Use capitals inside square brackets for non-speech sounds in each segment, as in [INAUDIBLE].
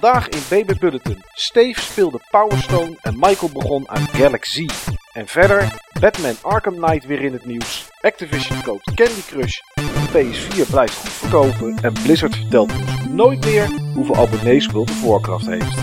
Vandaag in BB Bulletin. Steve speelde Power Stone en Michael begon aan Galaxy. En verder, Batman Arkham Knight weer in het nieuws. Activision koopt Candy Crush. PS4 blijft goed verkopen. En Blizzard vertelt ons nooit meer hoeveel abonnees World of Warcraft heeft.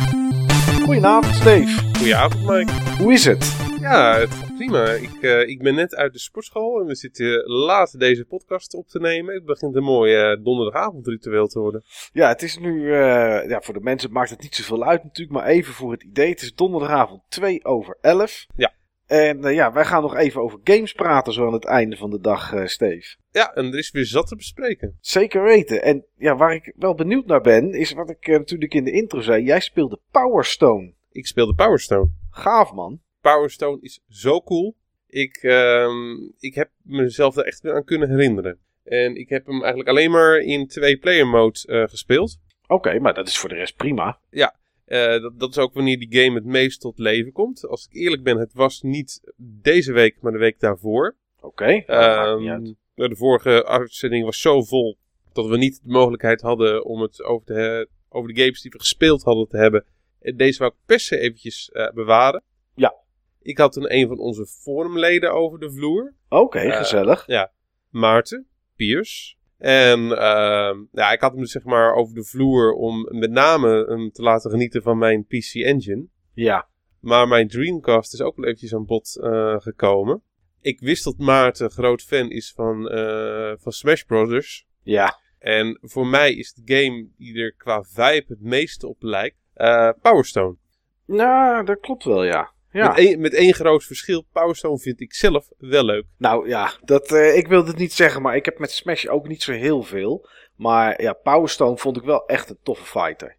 Goedenavond Steve. Goedenavond Mike. Hoe is het? Ja, het prima. Ik, eh, ik ben net uit de sportschool en we zitten laat deze podcast op te nemen. Het begint een mooi eh, donderdagavondritueel te worden. Ja, het is nu, eh, ja, voor de mensen maakt het niet zoveel uit natuurlijk, maar even voor het idee. Het is donderdagavond 2 over 11. Ja. En ja, wij gaan nog even over games praten zo aan het einde van de dag, Steve. Ja, en er is weer zat te bespreken. Zeker weten. En ja, waar ik wel benieuwd naar ben, is wat ik natuurlijk in de intro zei. Jij speelde Power Stone. Ik speelde Power Stone. Gaaf man. Power Stone is zo cool. Ik, ehm, ik heb mezelf er echt weer aan kunnen herinneren. En ik heb hem eigenlijk alleen maar in twee-player mode eh, gespeeld. Oké, maar dat is voor de rest prima. Eh, dat, dat is ook wanneer die game het meest tot leven komt. Als ik eerlijk ben, het was niet deze week, maar de week daarvoor. Oké, nou, Ehm, uit. de vorige uitzending was zo vol dat we niet de mogelijkheid hadden om het over, te he- over de games die we gespeeld hadden te hebben. En deze wou ik per se eventjes eh, bewaren. Ja. Ik had toen een van onze forumleden over de vloer. Oké, eh, gezellig. Maarten Piers. En ehm, ja, ik had hem dus zeg maar over de vloer om met name hem te laten genieten van mijn PC Engine. Ja, Maar mijn Dreamcast is ook wel eventjes aan bod eh, gekomen. Ik wist dat Maarten groot fan is van, eh, van Smash Brothers. ja. En voor mij is de game die er qua vibe het meeste op lijkt Power Stone. Nou, dat klopt wel, ja. Ja. Met, één, met één groot verschil. Power Stone vind ik zelf wel leuk. Nou ja, dat, eh, ik wilde het niet zeggen, maar ik heb met Smash ook niet zo heel veel. Maar ja, Power Stone vond ik wel echt een toffe fighter.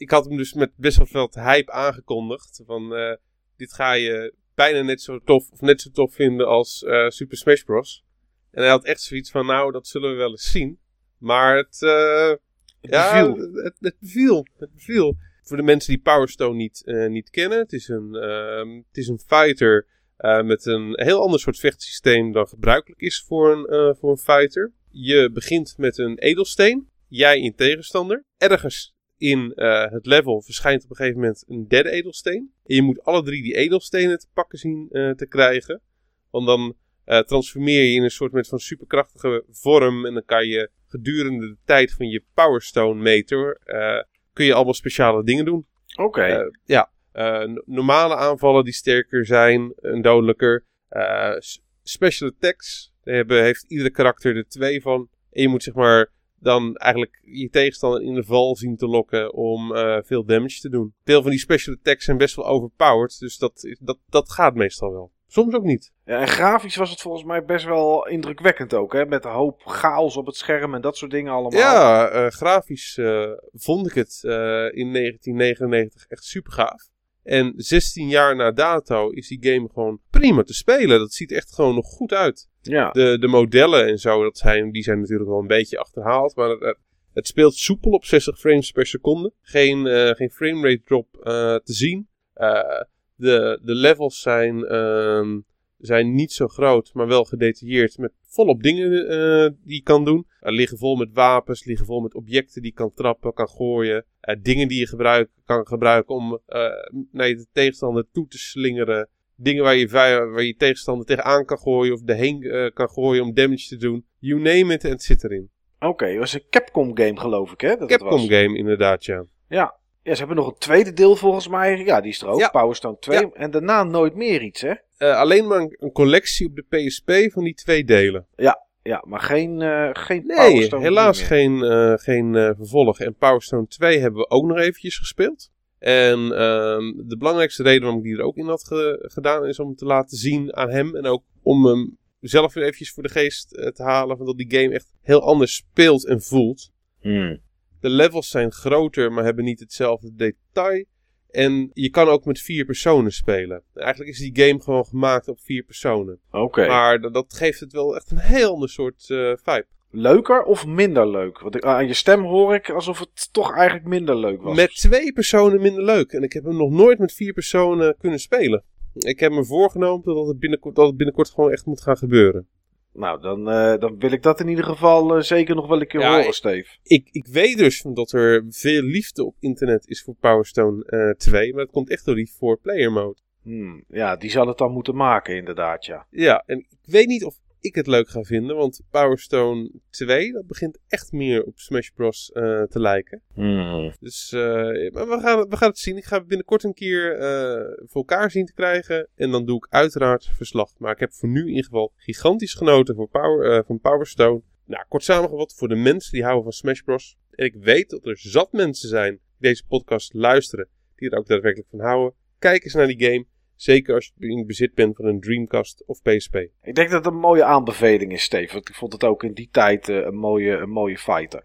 Ik had hem dus met best wel veel hype aangekondigd. Van eh, dit ga je bijna net zo tof of net zo tof vinden als eh, Super Smash Bros. En hij had echt zoiets van nou dat zullen we wel eens zien. Maar het, eh, Het ja, beviel. Het, het beviel. Het beviel. Voor de mensen die Power Stone niet, eh, niet kennen. Het is een, ehm, het is een fighter eh, met een heel ander soort vechtsysteem dan gebruikelijk is voor een, eh, voor een fighter. Je begint met een edelsteen. Jij in tegenstander. Ergens in het level verschijnt op een gegeven moment een derde edelsteen. En je moet alle drie die edelstenen te pakken zien te krijgen. Want dan transformeer je in een soort met van superkrachtige vorm. En dan kan je gedurende de tijd van je Power Stone meter. Kun je allemaal speciale dingen doen. Oké. Eh, ja, eh, normale aanvallen die sterker zijn en dodelijker. Eh, special attacks, daar hebben, heeft iedere karakter er twee van. En je moet zeg maar dan eigenlijk je tegenstander in de val zien te lokken om veel damage te doen. Veel van die special attacks zijn best wel overpowered, dus dat, dat, dat gaat meestal wel. Soms ook niet. Ja, en grafisch was het volgens mij best wel indrukwekkend ook, hè? Met een hoop chaos op het scherm en dat soort dingen allemaal. Ja, eh, grafisch eh, vond ik het eh, in 1999 echt super gaaf. En 16 jaar na dato is die game gewoon prima te spelen. Dat ziet echt gewoon nog goed uit. Ja. De, de modellen en zo, dat zijn, die zijn natuurlijk wel een beetje achterhaald. Maar het, het speelt soepel op 60 frames per seconde. Geen, geen framerate drop te zien. Eh, de, de levels zijn, ehm, zijn niet zo groot, maar wel gedetailleerd. Met volop dingen eh, die je kan doen. Er liggen vol met wapens, liggen vol met objecten die je kan trappen, kan gooien. Eh, dingen die je gebruik, kan gebruiken om eh, naar je tegenstander toe te slingeren. Dingen waar je, waar je tegenstander tegenaan kan gooien of erheen eh, kan gooien om damage te doen. You name it en het zit erin. Oké, het was een Capcom game geloof ik, hè? Dat Capcom was. game inderdaad, ja. Ja. Ja, ze hebben nog een tweede deel volgens mij. Ja, die is er ook. Ja. Power Stone 2. Ja. En daarna nooit meer iets, hè? Eh, alleen maar een, een collectie op de PSP van die twee delen. Ja, maar geen, eh geen Power Nee, Stone helaas 3 meer. geen, eh, geen vervolg. En Power Stone 2 hebben we ook nog eventjes gespeeld. En ehm, de belangrijkste reden waarom ik die er ook in had ge- gedaan is om te laten zien aan hem. En ook om hem zelf weer eventjes voor de geest te halen. Van dat die game echt heel anders speelt en voelt. Hmm. De levels zijn groter, maar hebben niet hetzelfde detail. En je kan ook met vier personen spelen. Eigenlijk is die game gewoon gemaakt op vier personen. Oké. Maar dat, geeft het wel echt een heel ander soort eh, vibe. Leuker of minder leuk? Want aan je stem hoor ik alsof het toch eigenlijk minder leuk was. Met twee personen minder leuk. En ik heb hem nog nooit met vier personen kunnen spelen. Ik heb me voorgenomen dat het binnenkort, dat het binnenkort gewoon echt moet gaan gebeuren. Nou, dan, eh, dan wil ik dat in ieder geval eh, zeker nog wel een keer Ja, horen, Steve. Ik, ik weet dus dat er veel liefde op internet is voor Power Stone eh 2. Maar dat komt echt door die 4-player mode. Hmm, ja, die zal het dan moeten maken, inderdaad, ja. Ja, en ik weet niet of ik het leuk ga vinden. Want Power Stone 2, dat begint echt meer op Smash Bros. eh, te lijken. Hmm. Dus eh, maar we, gaan, we gaan het zien. Ik ga het binnenkort een keer eh, voor elkaar zien te krijgen. En dan doe ik uiteraard verslag. Maar ik heb voor nu in ieder geval gigantisch genoten voor Power, van Power Stone. Nou, kort samengevat voor de mensen die houden van Smash Bros. En ik weet dat er zat mensen zijn die deze podcast luisteren. Die er ook daadwerkelijk van houden. Kijk eens naar die game. Zeker als je in bezit bent van een Dreamcast of PSP. Ik denk dat het een mooie aanbeveling is, Steve. Want ik vond het ook in die tijd eh, een, mooie, een mooie fighter.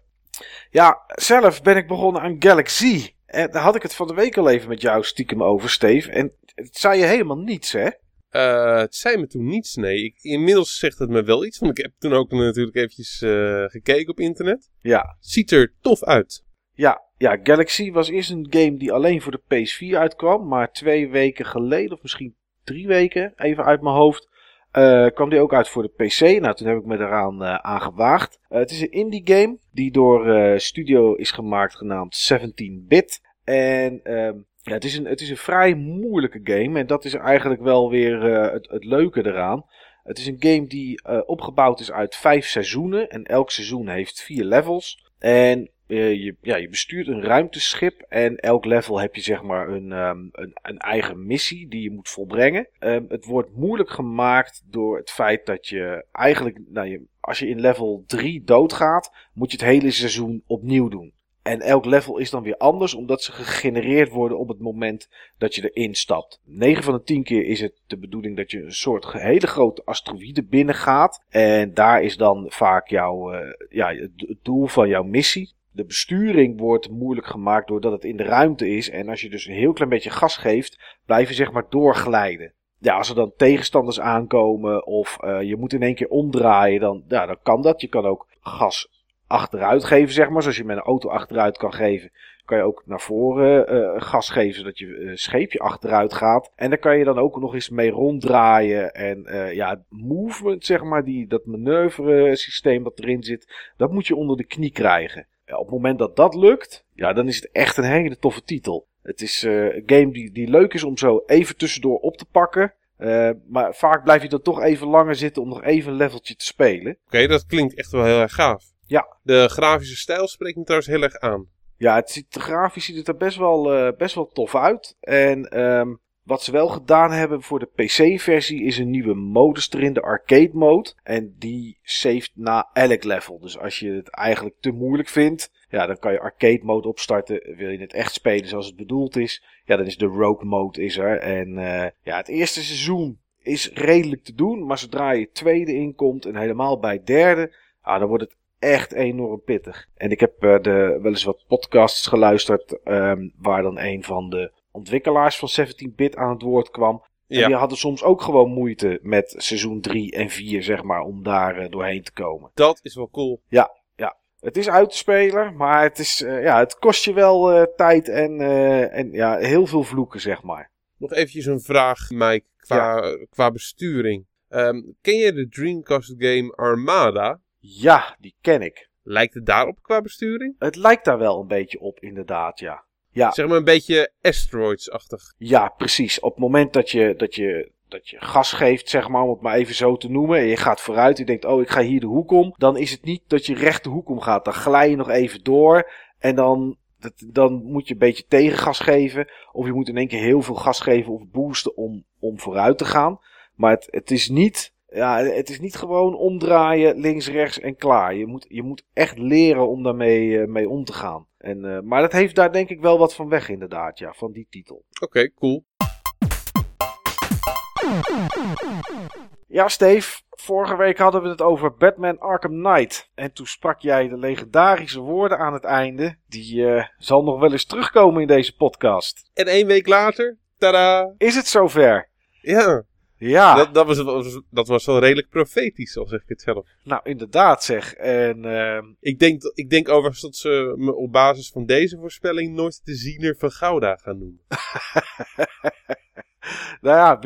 Ja, zelf ben ik begonnen aan Galaxy. En daar had ik het van de week al even met jou stiekem over, Steve. En het zei je helemaal niets, hè? Eh, het zei me toen niets, nee. Ik, inmiddels zegt het me wel iets. Want ik heb toen ook natuurlijk eventjes eh, gekeken op internet. Ja, Ziet er tof uit. Ja, ja, Galaxy was eerst een game die alleen voor de PS4 uitkwam. Maar twee weken geleden, of misschien drie weken, even uit mijn hoofd, eh, kwam die ook uit voor de PC. Nou, toen heb ik me eraan eh, aan gewaagd. Eh, het is een indie game die door eh, studio is gemaakt genaamd 17-bit. En ehm, ja, het, is een, het is een vrij moeilijke game. En dat is eigenlijk wel weer eh, het, het leuke eraan. Het is een game die eh, opgebouwd is uit vijf seizoenen. En elk seizoen heeft vier levels. En eh, je, ja, je bestuurt een ruimteschip en elk level heb je zeg maar een, ehm, een, een eigen missie die je moet volbrengen. Ehm, het wordt moeilijk gemaakt door het feit dat je eigenlijk, nou, je, als je in level 3 doodgaat, moet je het hele seizoen opnieuw doen. En elk level is dan weer anders, omdat ze gegenereerd worden op het moment dat je erin stapt. 9 van de 10 keer is het de bedoeling dat je een soort hele grote asteroïde binnengaat. En daar is dan vaak jouw, eh, ja, het doel van jouw missie. De besturing wordt moeilijk gemaakt doordat het in de ruimte is. En als je dus een heel klein beetje gas geeft, blijf je zeg maar doorglijden. Ja, als er dan tegenstanders aankomen of eh, je moet in één keer omdraaien, dan, ja, dan kan dat. Je kan ook gas achteruit geven, zeg maar. Zoals je met een auto achteruit kan geven, kan je ook naar voren eh, gas geven, zodat je eh, scheepje achteruit gaat. En daar kan je dan ook nog eens mee ronddraaien. En eh, ja, movement, zeg maar, die, dat manoeuvre systeem wat erin zit, dat moet je onder de knie krijgen. Ja, op het moment dat dat lukt, ja, dan is het echt een hele toffe titel. Het is eh, een game die, die leuk is om zo even tussendoor op te pakken. Eh, maar vaak blijf je dan toch even langer zitten om nog even een leveltje te spelen. Oké, dat klinkt echt wel heel erg gaaf. Ja. De grafische stijl spreekt me trouwens heel erg aan. Ja, het ziet, grafisch ziet het er best wel, eh, best wel tof uit. En ehm, wat ze wel gedaan hebben voor de PC-versie is een nieuwe modus erin, de arcade mode. En die saved na elk level. Dus als je het eigenlijk te moeilijk vindt, ja, dan kan je arcade mode opstarten. Wil je het echt spelen zoals het bedoeld is, ja, dan is de rogue mode is er. En eh, ja, het eerste seizoen is redelijk te doen, maar zodra je tweede inkomt en helemaal bij derde, ja, dan wordt het echt enorm pittig. En ik heb eh, de, wel eens wat podcasts geluisterd ehm, waar dan een van de ontwikkelaars van 17-bit aan het woord kwam. En Ja, die hadden soms ook gewoon moeite met seizoen 3 en 4, zeg maar, om daar eh, doorheen te komen. dat is wel cool. Het is uit te spelen, maar het, is, eh, ja, het kost je wel eh, tijd en, en ja, heel veel vloeken, zeg maar. Nog eventjes een vraag, Mike, qua, qua besturing. Ehm, ken je de Dreamcast game Armada? Ja, die ken ik. Lijkt het daarop qua besturing? Het lijkt daar wel een beetje op, inderdaad, ja. Ja, Zeg maar een beetje Asteroids-achtig. Ja, precies. Op het moment dat je, dat je, dat je gas geeft, zeg maar, om het maar even zo te noemen. En je gaat vooruit, je denkt, oh, ik ga hier de hoek om. Dan is het niet dat je recht de hoek om gaat. Dan glij je nog even door. En dan, dat, dan moet je een beetje tegengas geven. Of je moet in één keer heel veel gas geven of boosten om, om vooruit te gaan. Maar het, het is niet... Ja, het is niet gewoon omdraaien, links, rechts en klaar. Je moet, je moet echt leren om daarmee eh, mee om te gaan. En, eh, maar dat heeft daar denk ik wel wat van weg inderdaad, ja, van die titel. Oké, cool. Ja, Steve, vorige week hadden we het over Batman Arkham Knight. En toen sprak jij de legendarische woorden aan het einde. Die eh, zal nog wel eens terugkomen in deze podcast. En één week later, tada! Is het zover? Ja, Ja, dat, dat, was, dat was wel redelijk profetisch, al zeg ik het zelf. nou inderdaad zeg. En ehm, Ik denk, ik denk overigens dat ze me op basis van deze voorspelling nooit de ziener van Gouda gaan noemen. [LAUGHS] nou ja,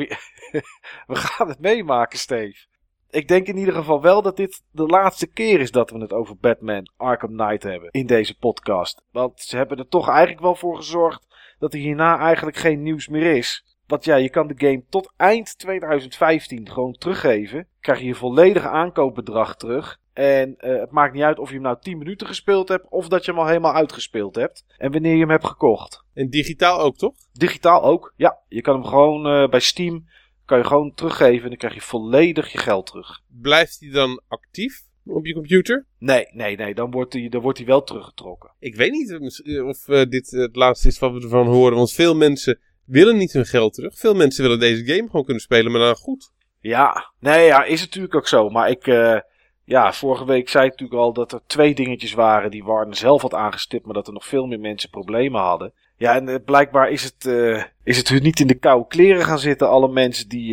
[LAUGHS] we gaan het meemaken, Steve. Ik denk in ieder geval wel dat dit de laatste keer is dat we het over Batman Arkham Knight hebben in deze podcast. Want ze hebben er toch eigenlijk wel voor gezorgd dat er hierna eigenlijk geen nieuws meer is. Want ja, je kan de game tot eind 2015 gewoon teruggeven. Krijg je je volledige aankoopbedrag terug. En uh, het maakt niet uit of je hem nou 10 minuten gespeeld hebt of dat je hem al helemaal uitgespeeld hebt. En wanneer je hem hebt gekocht. En digitaal ook, toch? Digitaal ook, ja. Je kan hem gewoon uh, bij Steam kan je gewoon teruggeven en dan krijg je volledig je geld terug. Blijft hij dan actief op je computer? Nee, nee, nee. Dan wordt hij, dan wordt wel teruggetrokken. Ik weet niet of uh, dit het laatste is wat we ervan horen. Want veel mensen willen niet hun geld terug. Veel mensen willen deze game gewoon kunnen spelen, maar dan goed. Ja, nee, ja, is natuurlijk ook zo. Maar ik, uh, ja, vorige week zei ik natuurlijk al dat er twee dingetjes waren die Warner zelf had aangestipt, maar dat er nog veel meer mensen problemen hadden. Ja, en uh, blijkbaar is het, uh, is het hun niet in de koude kleren gaan zitten, alle mensen die,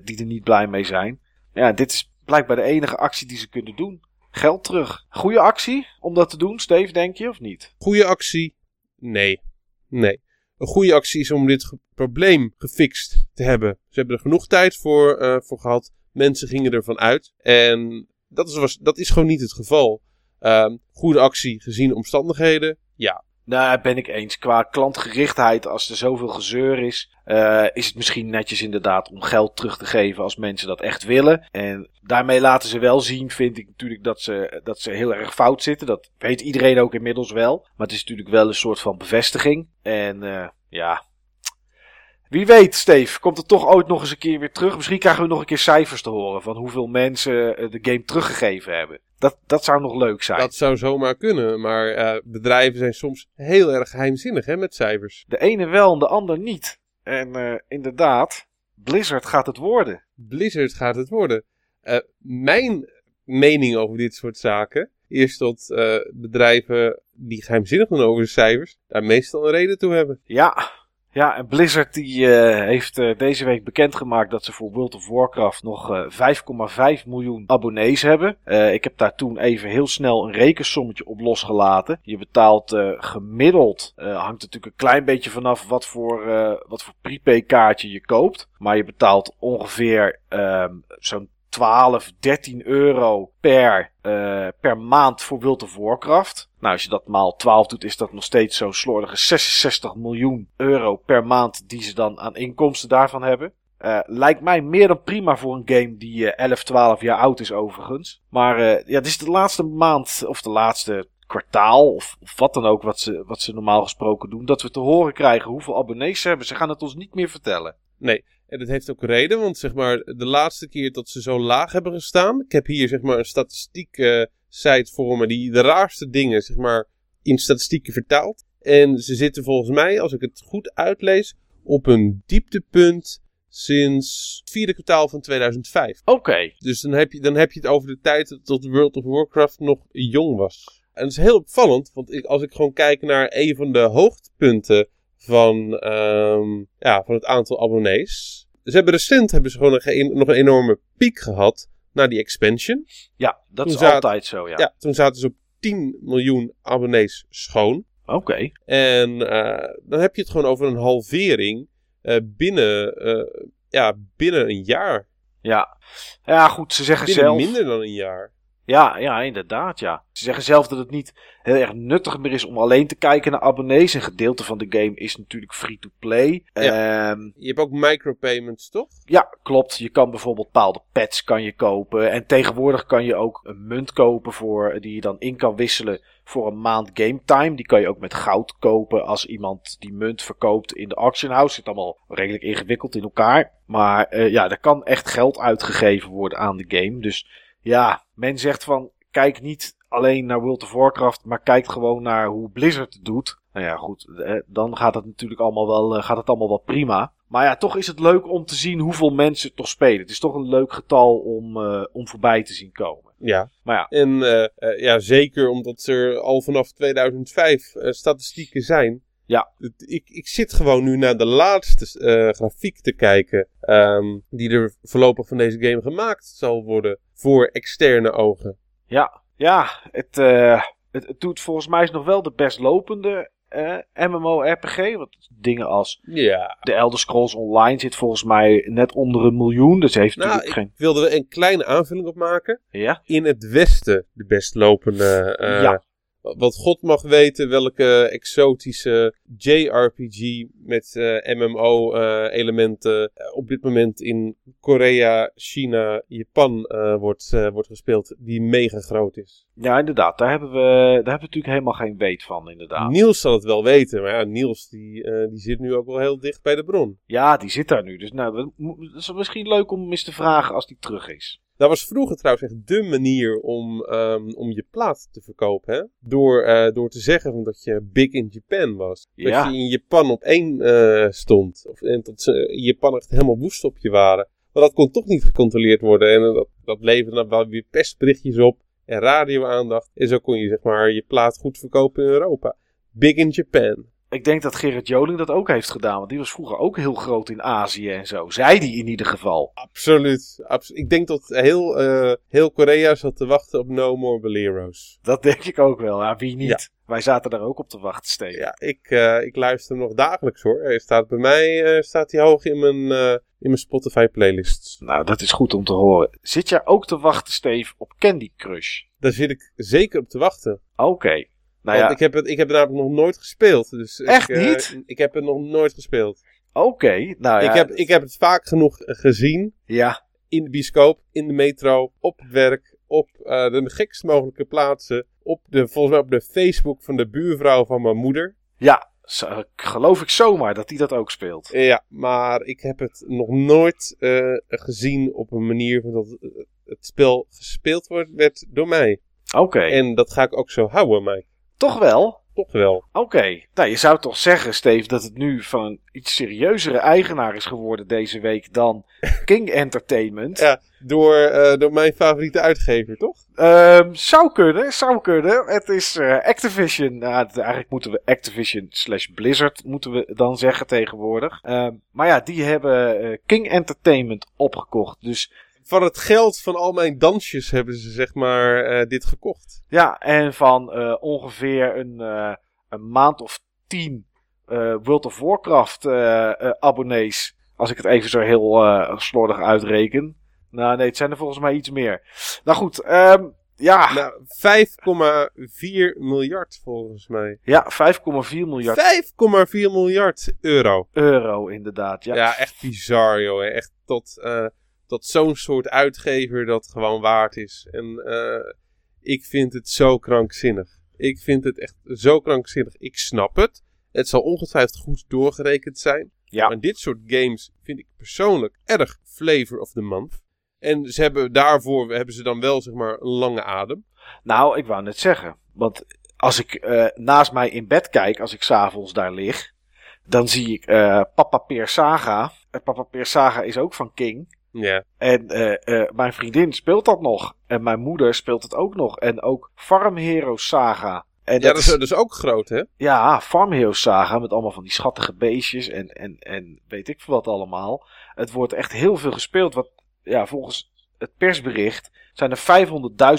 die er niet blij mee zijn. Ja, dit is blijkbaar de enige actie die ze kunnen doen. Geld terug. Goede actie om dat te doen, Steve, denk je, of niet? Goede actie? Nee. Nee een goede actie is om dit probleem gefixt te hebben. Ze hebben er genoeg tijd voor, uh, voor gehad. Mensen gingen ervan uit. En dat is, dat is gewoon niet het geval. Uh, goede actie gezien omstandigheden, ja. Nou, ben ik eens. Qua klantgerichtheid, als er zoveel gezeur is, uh, is het misschien netjes inderdaad om geld terug te geven als mensen dat echt willen. En daarmee laten ze wel zien, vind ik natuurlijk, dat ze, dat ze heel erg fout zitten. Dat weet iedereen ook inmiddels wel. Maar het is natuurlijk wel een soort van bevestiging. En uh, ja, wie weet, Steve, komt het toch ooit nog eens een keer weer terug? Misschien krijgen we nog een keer cijfers te horen van hoeveel mensen eh, de game teruggegeven hebben. Dat, dat zou nog leuk zijn. Dat zou zomaar kunnen, maar uh, bedrijven zijn soms heel erg geheimzinnig hè, met cijfers. De ene wel en de ander niet. En uh, inderdaad, Blizzard gaat het worden. Blizzard gaat het worden. Uh, mijn mening over dit soort zaken is dat bedrijven die geheimzinnig doen over de cijfers, daar meestal een reden toe hebben. Ja, ja, en Blizzard die uh, heeft uh, deze week bekendgemaakt dat ze voor World of Warcraft nog uh, eh, 5,5 miljoen abonnees hebben. ik heb daar toen even heel snel een rekensommetje op losgelaten. Je betaalt gemiddeld, hangt natuurlijk een klein beetje vanaf wat voor, wat voor prepaid kaartje je koopt. Maar je betaalt ongeveer ehm, zo'n 12, 13 euro per, uh, per maand voor World of Warcraft. Nou, als je dat maal 12 doet, is dat nog steeds zo'n slordige 66 miljoen euro per maand die ze dan aan inkomsten daarvan hebben. Uh, lijkt mij meer dan prima voor een game die uh, 11, 12 jaar oud is overigens. Maar uh, ja, dit is de laatste maand, of de laatste kwartaal, of, of, wat dan ook, wat ze, wat ze normaal gesproken doen, dat we te horen krijgen hoeveel abonnees ze hebben. Ze gaan het ons niet meer vertellen. Nee, en dat heeft ook reden, want zeg maar, de laatste keer dat ze zo laag hebben gestaan. Ik heb hier zeg maar een statistiek uh, site voor me die de raarste dingen zeg maar in statistieken vertaalt. En ze zitten volgens mij, als ik het goed uitlees, op een dieptepunt sinds het vierde kwartaal van 2005. Oké. Okay. Dus dan heb, je, dan heb je het over de tijd dat World of Warcraft nog jong was. En dat is heel opvallend, want ik, als ik gewoon kijk naar een van de hoogtepunten van, um, ja, van het aantal abonnees. Ze hebben recent hebben ze gewoon een, nog een enorme piek gehad naar die expansion. Ja, dat is altijd zo, ja. Ja, toen zaten ze op 10 miljoen abonnees schoon. Oké. Okay. En uh, dan heb je het gewoon over een halvering uh, binnen, uh, ja, binnen een jaar. Ja. ja, goed, ze zeggen binnen zelf... minder dan een jaar. Ja, ja, inderdaad, ja. Ze zeggen zelf dat het niet heel erg nuttig meer is om alleen te kijken naar abonnees. Een gedeelte van de game is natuurlijk free-to-play. Ja. Um, je hebt ook micropayments, toch? Ja, klopt. Je kan bijvoorbeeld bepaalde pets kan je kopen. En tegenwoordig kan je ook een munt kopen voor, die je dan in kan wisselen voor een maand game time. Die kan je ook met goud kopen als iemand die munt verkoopt in de auction house. Zit allemaal redelijk ingewikkeld in elkaar. Maar uh, ja, er kan echt geld uitgegeven worden aan de game. Dus ja, men zegt van kijk niet alleen naar World of Warcraft, maar kijk gewoon naar hoe Blizzard het doet. Nou ja, goed, dan gaat het natuurlijk allemaal wel, eh, gaat het allemaal wel prima. Maar ja, toch is het leuk om te zien hoeveel mensen toch spelen. Het is toch een leuk getal om, uh, om voorbij te zien komen. Ja, maar ja. en uh, ja, zeker omdat er al vanaf 2005 statistieken zijn ja. Ik, ik zit gewoon nu naar de laatste uh, grafiek te kijken. Um, die er voorlopig van deze game gemaakt zal worden. Voor externe ogen. Ja, ja het, uh, het, het, doet volgens mij is nog wel de best lopende eh, MMORPG. Want dingen als Ja. de Elder Scrolls Online zit volgens mij net onder een miljoen. Dus heeft Nou, natuurlijk ik geen... wilde er een kleine aanvulling op maken. Ja? In het westen de best lopende. eh, Ja. Wat God mag weten welke exotische JRPG met MMO-elementen eh, op dit moment in Korea, China, Japan eh, wordt, eh, wordt gespeeld. Die mega groot is. ja, inderdaad. Daar hebben, we, daar hebben we natuurlijk helemaal geen weet van, inderdaad. Niels zal het wel weten, maar ja, Niels die, eh, die zit nu ook wel heel dicht bij de bron. Ja, die zit daar nu. Dus nou, dat is misschien leuk om hem eens te vragen als die terug is. Dat was vroeger trouwens echt dé manier om, ehm, om je plaat te verkopen. Hè? Door, eh, door te zeggen dat je big in Japan was. Ja. Dat je in Japan op één eh, stond. Of, en dat ze in Japan echt helemaal woest op je waren. Maar dat kon toch niet gecontroleerd worden. En eh, dat, dat leverde dan wel weer pestberichtjes op. En radio-aandacht. En zo kon je zeg maar je plaat goed verkopen in Europa. Big in Japan. Ik denk dat Gerrit Joling dat ook heeft gedaan. Want die was vroeger ook heel groot in Azië en zo. Zei die in ieder geval. Absoluut. Abs- ik denk dat heel, eh, heel Korea zat te wachten op No More Bolero's. Dat denk ik ook wel. Ja, wie niet? Ja. Wij zaten daar ook op te wachten, Steven. Ja, ik, eh, ik luister hem nog dagelijks hoor. Hij staat bij mij eh, staat hij hoog in mijn, in mijn Spotify playlists. Nou, dat is goed om te horen. Zit jij ook te wachten, Steve, op Candy Crush? Daar zit ik zeker op te wachten. Oké. Nou Want ja, ik, heb het, ik heb het namelijk nog nooit gespeeld. Dus ik, Echt eh, niet? ik heb het nog nooit gespeeld. oké. Nou ja, ik, heb, ik heb het vaak genoeg eh, gezien. ja, In de bioscoop, in de metro, op het werk, op eh, de gekst mogelijke plaatsen. Op de, volgens mij op de Facebook van de buurvrouw van mijn moeder. ja, zo- geloof ik zomaar dat hij dat ook speelt. Ja, maar ik heb het nog nooit gezien op een manier dat het spel gespeeld wordt, werd door mij. Oké, En dat ga ik ook zo houden, Mike. Toch wel? Toch wel. Oké. Nou, je zou toch zeggen, Steve, dat het nu van een iets serieuzere eigenaar is geworden deze week dan [LAUGHS] King Entertainment. Ja, door, eh, door mijn favoriete uitgever, toch? Ehm, zou kunnen, zou kunnen. Het is eh, Activision. Nou, het- eigenlijk moeten we Activision slash Blizzard moeten we dan zeggen tegenwoordig. Ehm, maar ja, die hebben eh, King Entertainment opgekocht. Dus Van het geld van al mijn dansjes hebben ze zeg maar eh, dit gekocht. ja, en van eh, ongeveer een, eh, een maand of tien eh, World of Warcraft abonnees. Als ik het even zo heel eh, slordig uitreken. Nou nee, het zijn er volgens mij iets meer. Nou goed, ehm, ja, Nou, 5,4 miljard volgens mij. ja 5,4 miljard 5,4 miljard euro. euro inderdaad. Ja. Ja, echt bizar, joh. Echt tot, tot zo'n soort uitgever dat gewoon waard is. En eh, ik vind het zo krankzinnig. Ik vind het echt zo krankzinnig. Ik snap het. Het zal ongetwijfeld goed doorgerekend zijn. Ja. Maar dit soort games vind ik persoonlijk erg flavor of the month. En ze hebben daarvoor hebben ze dan wel zeg maar een lange adem. Nou, ik wou net zeggen. Want als ik eh, naast mij in bed kijk, als ik s'avonds daar lig, dan zie ik eh, Papa Peer Saga. En Papa Peer Saga is ook van King. Ja. En eh, eh, mijn vriendin speelt dat nog. En mijn moeder speelt het ook nog. En ook Farm Hero Saga. En Ja, dat is, is ook groot, hè? ja, Farm Hero Saga met allemaal van die schattige beestjes en, en, en weet ik veel wat allemaal. Het wordt echt heel veel gespeeld. Wat, ja, volgens het persbericht zijn er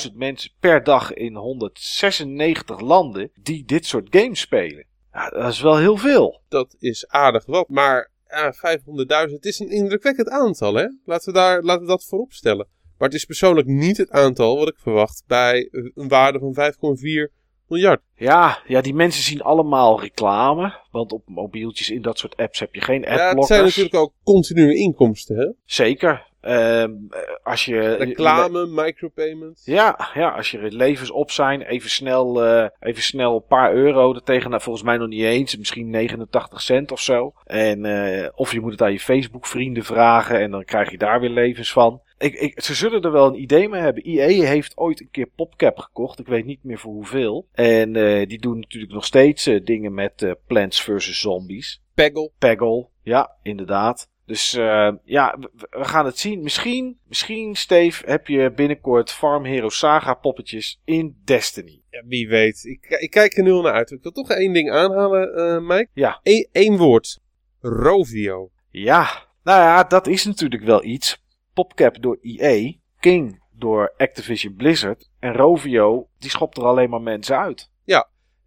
500.000 mensen per dag in 196 landen die dit soort games spelen. Ja, dat is wel heel veel. Dat is aardig wat. Maar ja, 500.000, het is een indrukwekkend aantal, hè? Laten we, daar, laten we dat voorop stellen. Maar het is persoonlijk niet het aantal wat ik verwacht bij een waarde van 5,4 miljard. Ja, ja, die mensen zien allemaal reclame. Want op mobieltjes in dat soort apps heb je geen Ja, het adblockers. zijn natuurlijk ook continue inkomsten, hè? Zeker. Ehm, eh, als je... Reclame, micropayment. Ja, ja, als je levens op zijn, even snel, eh, even snel een paar euro er tegen, volgens mij nog niet eens, misschien 89 cent of zo. En, eh, of je moet het aan je Facebook vrienden vragen en dan krijg je daar weer levens van. Ik, ik, ze zullen er wel een idee mee hebben. EA heeft ooit een keer PopCap gekocht. Ik weet niet meer voor hoeveel. En eh, die doen natuurlijk nog steeds dingen met Plants vs. Zombies. Peggle. Peggle, ja, inderdaad. Dus eh, ja, we, we gaan het zien. Misschien, misschien, Steve, heb je binnenkort Farm Hero Saga poppetjes in Destiny. Ja, wie weet. Ik, ik kijk er nu al naar uit. Ik wil toch één ding aanhalen, eh Mike. Ja. Eén één woord. Rovio. Ja, nou ja, dat is natuurlijk wel iets. PopCap door EA, King door Activision Blizzard en Rovio, die schopt er alleen maar mensen uit.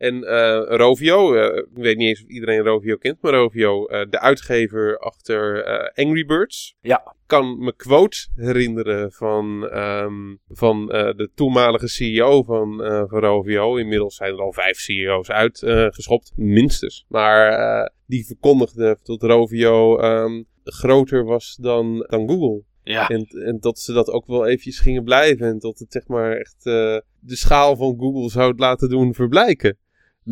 En uh, Rovio, uh, ik weet niet eens of iedereen Rovio kent, maar Rovio, uh, de uitgever achter Angry Birds. Ja. Kan me quote herinneren van, um, van de toenmalige CEO van, van Rovio. Inmiddels zijn er al vijf CEO's uitgeschopt, minstens. Maar die verkondigde dat Rovio um, groter was dan, dan Google. Ja. En, en dat ze dat ook wel eventjes gingen blijven. En dat het zeg maar echt de schaal van Google zou het laten doen verblijken.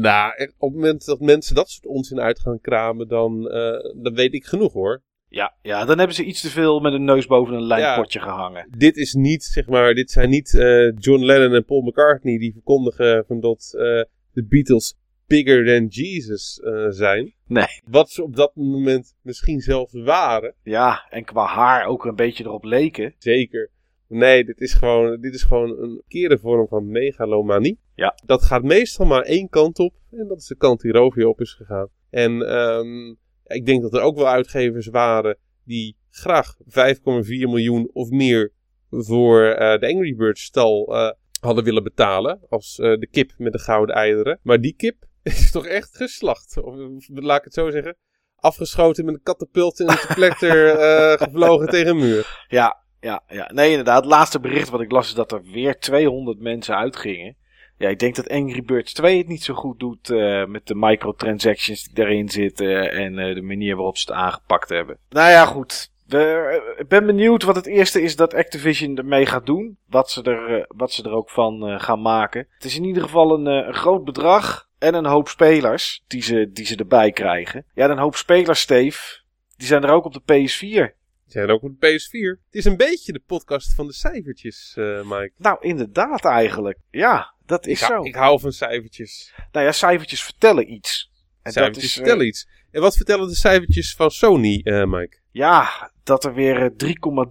Nou, op het moment dat mensen dat soort onzin uit gaan kramen, dan, uh, dan weet ik genoeg hoor. Ja, ja, dan hebben ze iets te veel met een neus boven een lijnpotje ja, gehangen. Dit is niet, zeg maar, dit zijn niet uh, John Lennon en Paul McCartney die verkondigen van dat uh, de Beatles bigger than Jesus zijn. Nee. Wat ze op dat moment misschien zelfs waren. Ja, en qua haar ook een beetje erop leken. Zeker. Nee, dit is gewoon, dit is gewoon een kere vorm van megalomanie. Ja. Dat gaat meestal maar één kant op. En dat is de kant die Rovio op is gegaan. En um, ik denk dat er ook wel uitgevers waren die graag 5,4 miljoen of meer voor uh, de Angry Birds stal uh, hadden willen betalen. Als uh, de kip met de gouden eieren. Maar die kip [LAUGHS] is toch echt geslacht. Of laat ik het zo zeggen. Afgeschoten met een katapult en een [LAUGHS] deflector gevlogen tegen een muur. Ja, ja, ja, nee, inderdaad. Het laatste bericht wat ik las is dat er weer 200 mensen uitgingen. Ja, ik denk dat Angry Birds 2 het niet zo goed doet uh, met de microtransactions die daarin zitten en uh, de manier waarop ze het aangepakt hebben. Nou ja, goed. We, ik ben benieuwd wat het eerste is dat Activision ermee gaat doen. Wat ze er, wat ze er ook van gaan maken. Het is in ieder geval een, een groot bedrag en een hoop spelers die ze, die ze erbij krijgen. Ja, een hoop spelers, Steve. Die zijn er ook op de PS4. Zijn ook op de PS4. Het is een beetje de podcast van de cijfertjes, uh, Mike. Nou, inderdaad eigenlijk. Ja, dat is ik zo. Ik hou van cijfertjes. Nou ja, cijfertjes vertellen iets. En cijfertjes dat is, vertellen uh, iets. En wat vertellen de cijfertjes van Sony, uh, Mike? Ja, dat er weer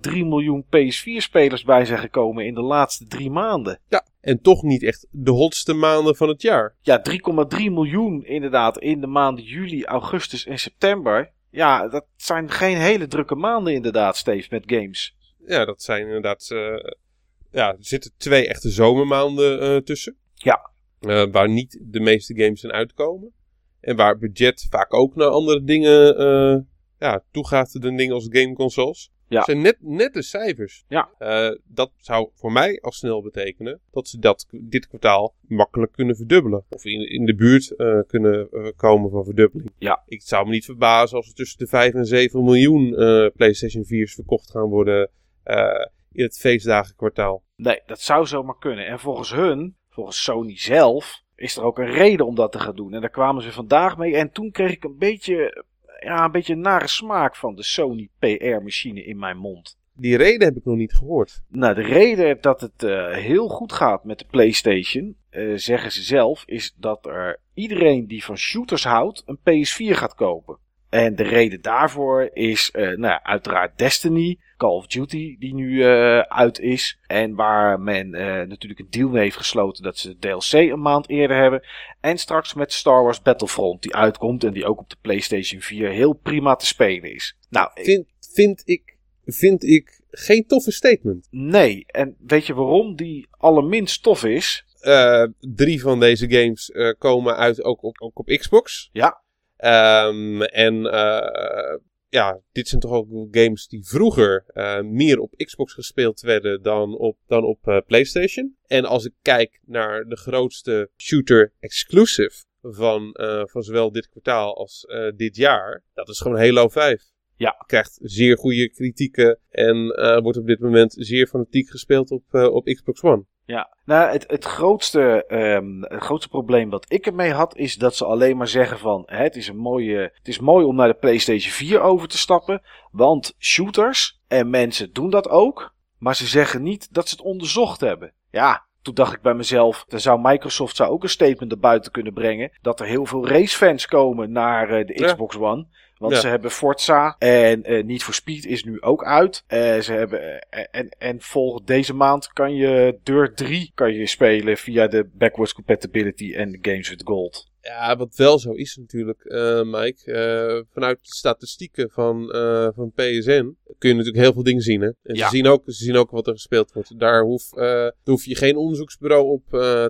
3,3 miljoen PS4-spelers bij zijn gekomen in de laatste drie maanden. Ja, en toch niet echt de hotste maanden van het jaar. Ja, 3,3 miljoen inderdaad in de maanden juli, augustus en september. Ja, dat zijn geen hele drukke maanden inderdaad, Steve, met games. Ja, dat zijn inderdaad... Uh, ja, er zitten twee echte zomermaanden uh, tussen. Ja. Uh, waar niet de meeste games in uitkomen. En waar budget vaak ook naar andere dingen ja, toe gaat dan dingen als gameconsoles. Ja. zijn net, net de cijfers. Ja. Uh, dat zou voor mij al snel betekenen dat ze dat dit kwartaal makkelijk kunnen verdubbelen. Of in, in de buurt uh, kunnen uh, komen van verdubbeling. Ja. Ik zou me niet verbazen als er tussen de 5 en 7 miljoen PlayStation 4's verkocht gaan worden in het feestdagenkwartaal. Nee, dat zou zomaar kunnen. En volgens hun, volgens Sony zelf, is er ook een reden om dat te gaan doen. En daar kwamen ze vandaag mee. En toen kreeg ik een beetje ja, een beetje een nare smaak van de Sony PR-machine in mijn mond. Die reden heb ik nog niet gehoord. Nou, de reden dat het uh, heel goed gaat met de PlayStation, uh, zeggen ze zelf, is dat er iedereen die van shooters houdt een PS4 gaat kopen. En de reden daarvoor is uh, nou ja, uiteraard Destiny, Call of Duty, die nu uh, uit is. En waar men uh, natuurlijk een deal mee heeft gesloten dat ze de DLC een maand eerder hebben. En straks met Star Wars Battlefront, die uitkomt en die ook op de PlayStation 4 heel prima te spelen is. Nou, vind, vind, ik, vind ik geen toffe statement. Nee, en weet je waarom die allerminst tof is? Uh, drie van deze games uh, komen uit ook op, ook op Xbox. Ja. Um, en uh, ja, dit zijn toch ook games die vroeger uh, meer op Xbox gespeeld werden dan op, dan op uh, PlayStation. En als ik kijk naar de grootste shooter exclusive van, uh, van zowel dit kwartaal als dit jaar, dat is gewoon Halo 5. Ja. Krijgt zeer goede kritieken en wordt op dit moment zeer fanatiek gespeeld op, op Xbox One. Ja, nou het, het, grootste, um, het grootste probleem wat ik ermee had is dat ze alleen maar zeggen van hè, het, is een mooie, het is mooi om naar de PlayStation 4 over te stappen, want shooters en mensen doen dat ook, maar ze zeggen niet dat ze het onderzocht hebben. Ja, toen dacht ik bij mezelf, dan zou Microsoft zou ook een statement erbuiten kunnen brengen dat er heel veel racefans komen naar uh, de Xbox ja. One. Want ja. ze hebben Forza en uh, Need for Speed is nu ook uit. Uh, ze hebben, uh, en, en volgend deze maand kan je Dirt 3 kan je spelen via de backwards compatibility en de Games with Gold. Ja, wat wel zo is natuurlijk, Mike. vanuit de statistieken van, van PSN kun je natuurlijk heel veel dingen zien. Hè? En ja. ze, zien ook, ze zien ook wat er gespeeld wordt. Daar hoef, daar hoef je geen onderzoeksbureau op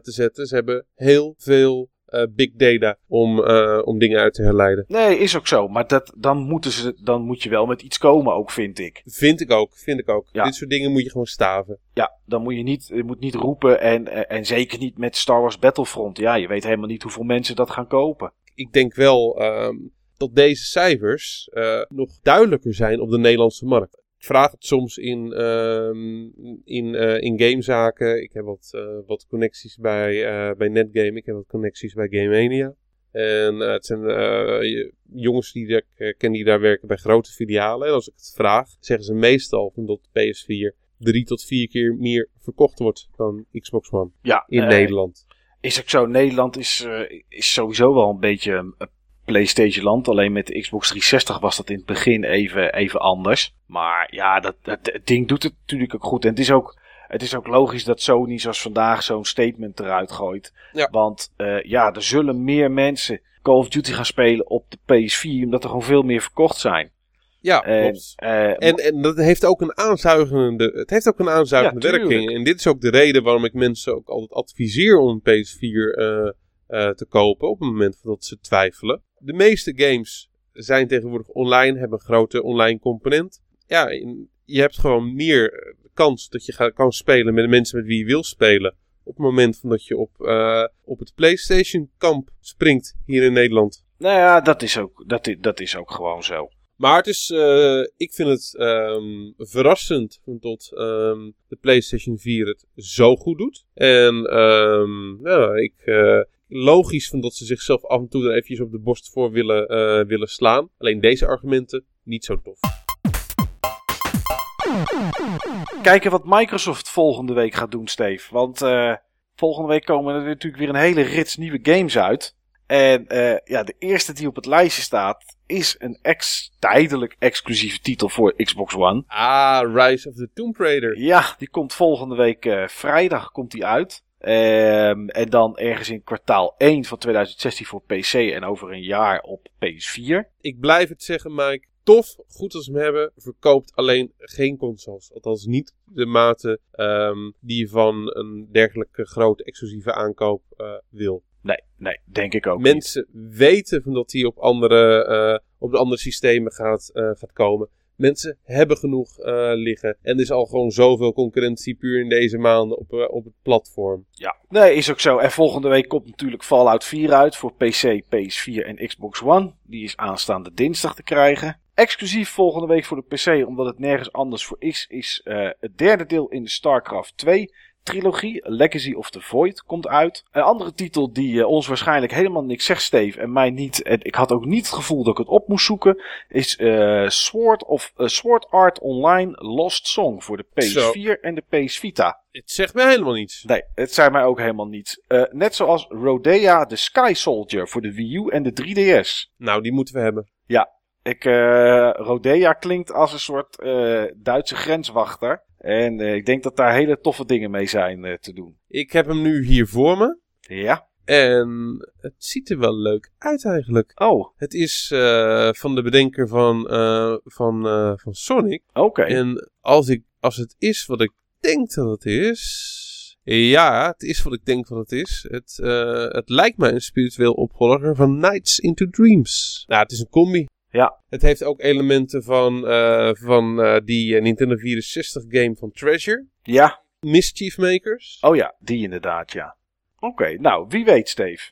te zetten. Ze hebben heel veel eh, big data om, eh, om dingen uit te herleiden. Nee, is ook zo. Maar dat, dan, moeten ze, dan moet je wel met iets komen ook, vind ik. Vind ik ook, vind ik ook. Ja. Dit soort dingen moet je gewoon staven. Ja, dan moet je niet, je moet niet roepen en, eh, en zeker niet met Star Wars Battlefront. Ja, je weet helemaal niet hoeveel mensen dat gaan kopen. Ik denk wel ehm, dat deze cijfers nog duidelijker zijn op de Nederlandse markt. Ik vraag het soms in, ehm, in, eh, in gamezaken. Ik heb wat, eh, wat connecties bij, eh, bij Netgame. Ik heb wat connecties bij Game Mania. En het zijn jongens die ik ken die daar werken bij grote filialen. En als ik het vraag, zeggen ze meestal dat PS4 drie tot vier keer meer verkocht wordt dan Xbox One Ja, in Nederland. Is ook zo. Nederland is, is sowieso wel een beetje een PlayStation land. Alleen met de Xbox 360 was dat in het begin even, even anders. Maar ja, dat, dat, het ding doet het natuurlijk ook goed. En het is ook, het is ook logisch dat Sony zoals vandaag zo'n statement eruit gooit. Ja. Want eh, ja, er zullen meer mensen Call of Duty gaan spelen op de PS4. Omdat er gewoon veel meer verkocht zijn. Ja, En, klopt. eh, En, en dat heeft ook een aanzuigende, het heeft ook een aanzuigende Ja, werking. En dit is ook de reden waarom ik mensen ook altijd adviseer om een PS4 eh, eh, te kopen op het moment dat ze twijfelen. De meeste games zijn tegenwoordig online, hebben een grote online component. Ja, je hebt gewoon meer eh, kans dat je kan spelen met de mensen met wie je wil spelen. Op het moment van dat je op, eh, op het PlayStation kamp springt hier in Nederland. nou ja, dat is ook, dat, dat is ook gewoon zo. Maar het is, ik vind het ehm, verrassend dat ehm, de PlayStation 4 het zo goed doet. En ehm, ja, ik, logisch vind dat ze zichzelf af en toe er eventjes op de borst voor willen, eh, willen slaan. Alleen deze argumenten niet zo tof. Kijken wat Microsoft volgende week gaat doen, Steve. Want eh, volgende week komen er natuurlijk weer een hele rits nieuwe games uit. En eh, ja, de eerste die op het lijstje staat is een ex tijdelijk exclusieve titel voor Xbox One. Ah, Rise of the Tomb Raider. Ja, die komt volgende week vrijdag komt die uit. Ehm, en dan ergens in kwartaal 1 van 2016 voor PC en over een jaar op PS4. Ik blijf het zeggen, Mike. Tof, goed als we hem hebben, verkoopt alleen geen consoles. Althans niet de mate ehm, die je van een dergelijke grote exclusieve aankoop eh, wil. Nee, nee, denk ik ook niet. Mensen weten van dat hij op, andere, eh, op de andere systemen gaat, eh, gaat komen. Mensen hebben genoeg eh, liggen. En er is al gewoon zoveel concurrentie puur in deze maanden op, eh, op het platform. Ja, nee, is ook zo. En volgende week komt natuurlijk Fallout 4 uit voor PC, PS4 en Xbox One. Die is aanstaande dinsdag te krijgen. Exclusief volgende week voor de PC, omdat het nergens anders voor is, is eh, het derde deel in de StarCraft 2 trilogie. Legacy of the Void komt uit. Een andere titel die eh, ons waarschijnlijk helemaal niks zegt, Steve, en mij niet. En ik had ook niet het gevoel dat ik het op moest zoeken. Is eh, Sword, of, eh, Sword Art Online Lost Song voor de PS4 en de PS Vita. Het zegt mij helemaal niets. Nee, het zijn mij ook helemaal niet. Eh, net zoals Rodea the Sky Soldier voor de Wii U en de 3DS. Nou, die moeten we hebben. Ik, eh, Rodea klinkt als een soort eh, Duitse grenswachter. En eh, ik denk dat daar hele toffe dingen mee zijn te doen. Ik heb hem nu hier voor me. Ja? En het ziet er wel leuk uit eigenlijk. Oh, Het is van de bedenker van, van, van Sonic. oké. En als, ik, als het is wat ik denk dat het is. Ja, het is wat ik denk dat het is. Het, het lijkt mij een spiritueel opvolger van Nights into Dreams. Nou, het is een combi. Ja. Het heeft ook elementen van, eh, van eh, die eh, Nintendo 64 game van Treasure. Ja? Mischief Makers. Oh ja, die inderdaad, ja. Oké, nou, wie weet, Steve.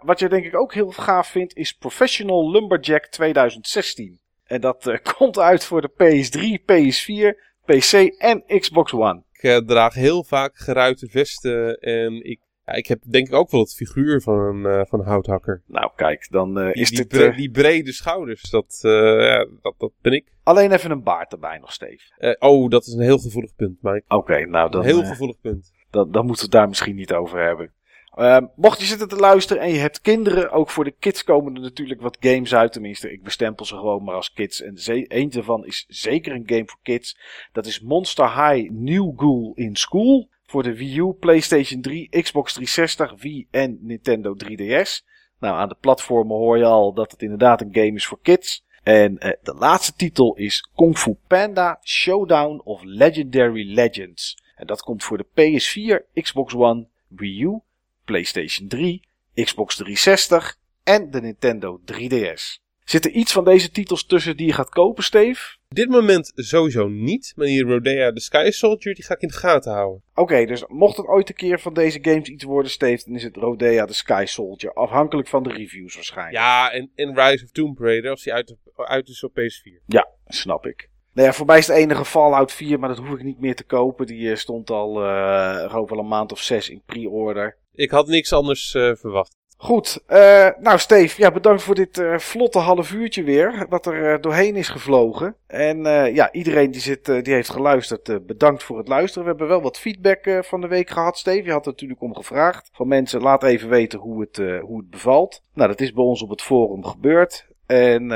Wat je denk ik ook heel gaaf vindt, is Professional Lumberjack 2016. En dat [LAUGHS] komt uit voor de PS3, PS4, PC en Xbox One. Ik draag heel vaak geruite vesten. En ik, ja, ik heb denk ik ook wel het figuur van een, eh, van een houthakker. Nou, kijk, dan eh, Die, is die, dit bre- eh, die brede schouders, dat, ja, dat, dat ben ik. alleen even een baard erbij nog, Steve. Oh, dat is een heel gevoelig punt, Mike. Oké, nou, dan, een heel gevoelig punt. dan, dan moeten we het daar misschien niet over hebben. Ehm, mocht je zitten te luisteren en je hebt kinderen, ook voor de kids komen er natuurlijk wat games uit. Tenminste, ik bestempel ze gewoon maar als kids. En ze- een daarvan is zeker een game voor kids. Dat is Monster High New Ghoul in School. Voor de Wii U, PlayStation 3, Xbox 360, Wii en Nintendo 3DS. Nou, aan de platformen hoor je al dat het inderdaad een game is voor kids. En eh, de laatste titel is Kung Fu Panda Showdown of Legendary Legends. En dat komt voor de PS4, Xbox One, Wii U, PlayStation 3, Xbox 360 en de Nintendo 3DS. Zit er iets van deze titels tussen die je gaat kopen, Steve? Dit moment sowieso niet, maar die Rodea The Sky Soldier die ga ik in de gaten houden. Oké, dus mocht het ooit een keer van deze games iets worden, Steve, dan is het Rodea The Sky Soldier. Afhankelijk van de reviews waarschijnlijk. Ja, en, en Rise of Tomb Raider als die uit, uit is op PS4. Ja, snap ik. Nou ja, voor mij is het enige Fallout 4, maar dat hoef ik niet meer te kopen. Die eh, stond al uh, wel een maand of zes in pre-order. Ik had niks anders uh, verwacht. Goed, uh, nou Steve, ja, bedankt voor dit uh, vlotte half uurtje weer, wat er uh, doorheen is gevlogen. En ja, iedereen die, zit, die heeft geluisterd, bedankt voor het luisteren. We hebben wel wat feedback van de week gehad, Steve. Je had er natuurlijk om gevraagd. Van mensen, laat even weten hoe het, hoe het bevalt. Nou, dat is bij ons op het forum gebeurd. En,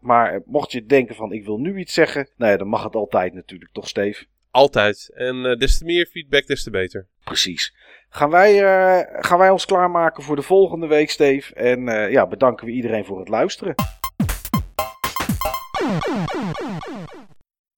maar mocht je denken van, ik wil nu iets zeggen, nou ja, dan mag het altijd natuurlijk, toch Steve? Altijd. En des te meer feedback, des te beter. Precies. Gaan wij, uh, gaan wij ons klaarmaken voor de volgende week, Steve. En uh, ja, bedanken we iedereen voor het luisteren.